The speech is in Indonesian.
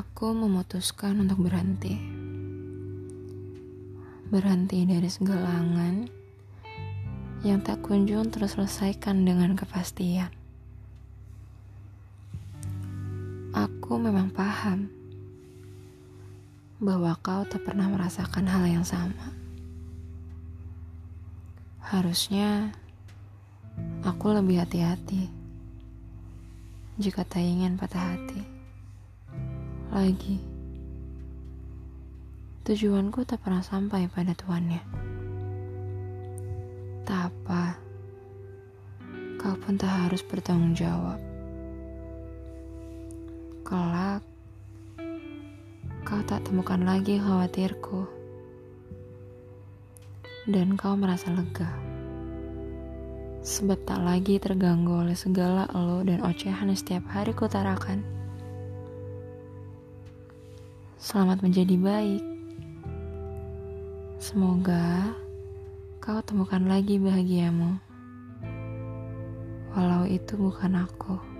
Aku memutuskan untuk berhenti. Berhenti dari segalangan yang tak kunjung terselesaikan dengan kepastian. Aku memang paham bahwa kau tak pernah merasakan hal yang sama. Harusnya aku lebih hati-hati jika tak ingin patah hati. Lagi, tujuanku tak pernah sampai pada tuannya. Tak apa, kau pun tak harus bertanggung jawab. Kelak, kau tak temukan lagi khawatirku. Dan kau merasa lega. Sebab tak lagi terganggu oleh segala elo dan ocehan setiap hari kutarakan. Selamat menjadi baik. Semoga kau temukan lagi bahagiamu. Walau itu bukan aku.